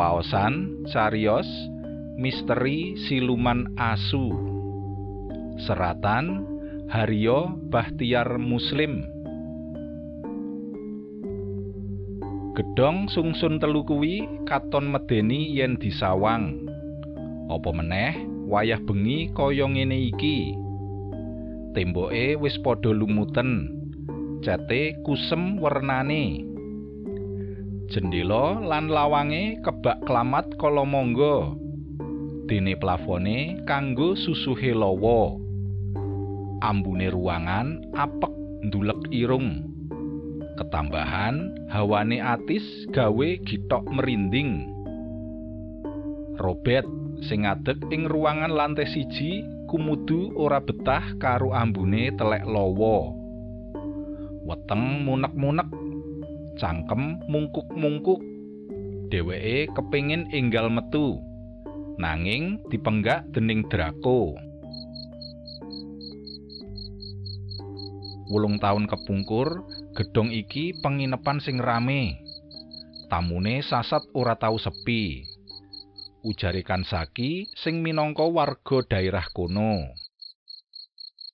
Waosan Carios Misteri Siluman Asu. Seratan Haryo Bahtiar Muslim. Gedong sungsun telu kuwi katon medeni yen disawang. Apa meneh wayah bengi kaya ngene iki? Temboke wis padha lumuten. Cete kusem wernane Jendela lan lawange kebak klamat kala mangga. Dene plafone kanggo susuhe lawa. Ambune ruangan apek ndulek irung. Ketambahan hawane atis gawe gitok merinding. Robet sing ngadeg ing ruangan lantai siji kumudu ora betah karo ambune telek lawa. Weteng munek-munek cangkem mungkuk-mungkuk dheweke kepingin enggal metu nanging dipenggak dening Draco Wulung taun kepungkur, gedhong iki penginepan sing rame. Tamune sasat ora tau sepi. Ujare Kansaki sing minangka warga daerah kono.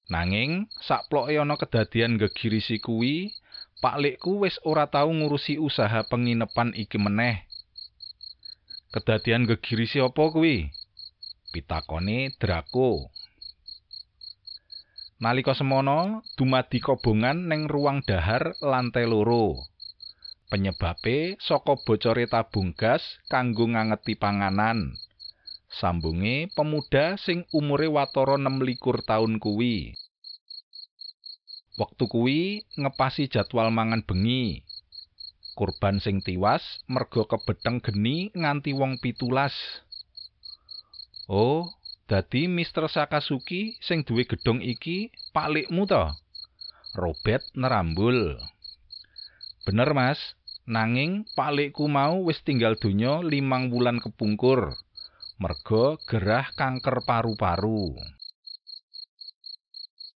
Nanging sakploke ana kedadian gegirisi kuwi, Paklikku wis ora tau ngurusi usaha penginepan iki meneh. Kedadian gegirisi apa kuwi? Pitakone Draco. Nalika semono, dumadi kobongan ning ruang dahar lantai loro. Penyebabe saka bocore tabung gas kanggo ngangeti panganan. Sambunge pemuda sing umure watara 26 taun kuwi. Wektu kuwi ngepasi jadwal mangan bengi. Kurban sing tiwas merga kebeteng geni nganti wong pitulas. Oh, Dadi Mister Sakasuki sing duwe gedhong iki paklikmu to? Robert nerambul. Bener, Mas. Nanging paklikku mau wis tinggal donya limang wulan kepungkur. Merga gerah kanker paru-paru.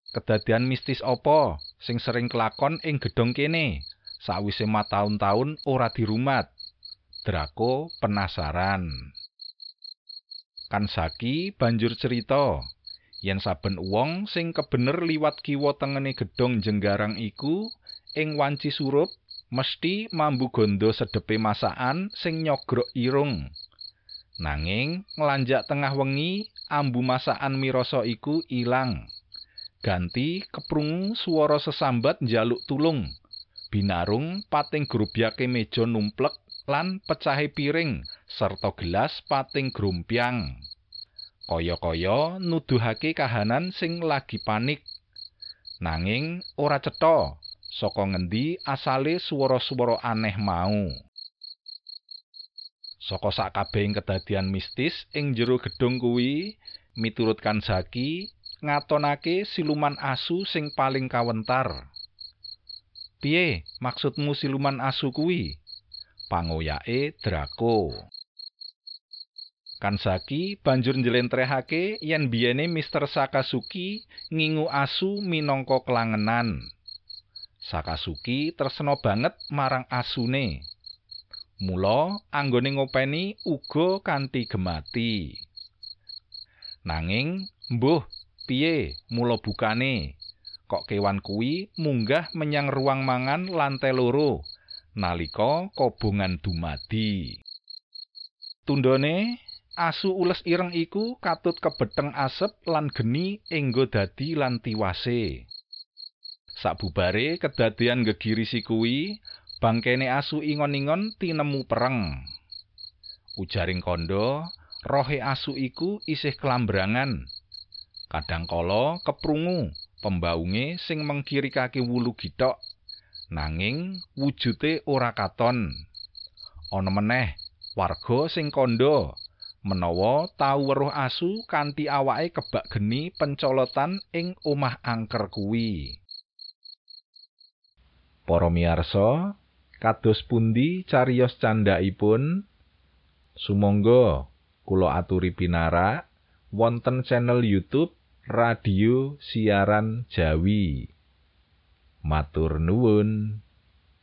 Kedadian mistis apa sing sering kelakon ing gedhong kene sawise mataun-taun ora dirumat? Draco penasaran. Kansaki banjur cerita yen saben wong sing kebener liwat kiwa tengene gedhong jenggarang iku ing wanci surup mesti mambu gondo sedepe masakan sing nyogrok irung nanging nglanjak tengah wengi ambu masakan mirasa iku ilang ganti keprungu swara sesambat njaluk tulung binarung pating grubyake meja numplek lan pecahe piring serta gelas pating grumpyang. Kaya-kaya nuduhake kahanan sing lagi panik. Nanging ora cetha saka ngendi asale swara-swara aneh mau. Saka sakabehing kedadian mistis ing jero gedung kuwi, miturut Kansaki, ngatonake siluman asu sing paling kawentar. Piye maksudmu siluman asu kuwi? pangoyake Draco. Kansaki banjur njlentrehake yen biyene Mister Sakasuki ngingu asu minangka kelangenan. Sakasuki tresna banget marang asune. Mula anggone ngopeni uga kanthi gemati. Nanging, mbuh, piye mula bukane? Kok kewan kuwi munggah menyang ruang mangan lantai loro nalika kobongan dumadi. Tundone asu ules ireng iku katut kebeteng asep lan geni enggo dadi lan tiwase. Sabubare kedadian gegirisi kuwi, bangkene asu ingon-ingon tinemu pereng. Ujaring kondo, rohe asu iku isih kelambrangan. Kadangkala keprungu pembaunge sing mengkiri kaki wulu gitok nanging wujute ora katon. Ana meneh warga sing kandha menawa tau weruh asu kanthi awake kebak geni pencolotan ing omah angker kuwi. Para miyarsa, kados pundi cariyos candhaipun? Sumangga kula aturi pinarak wonten channel YouTube Radio Siaran Jawi. Matur nuwun.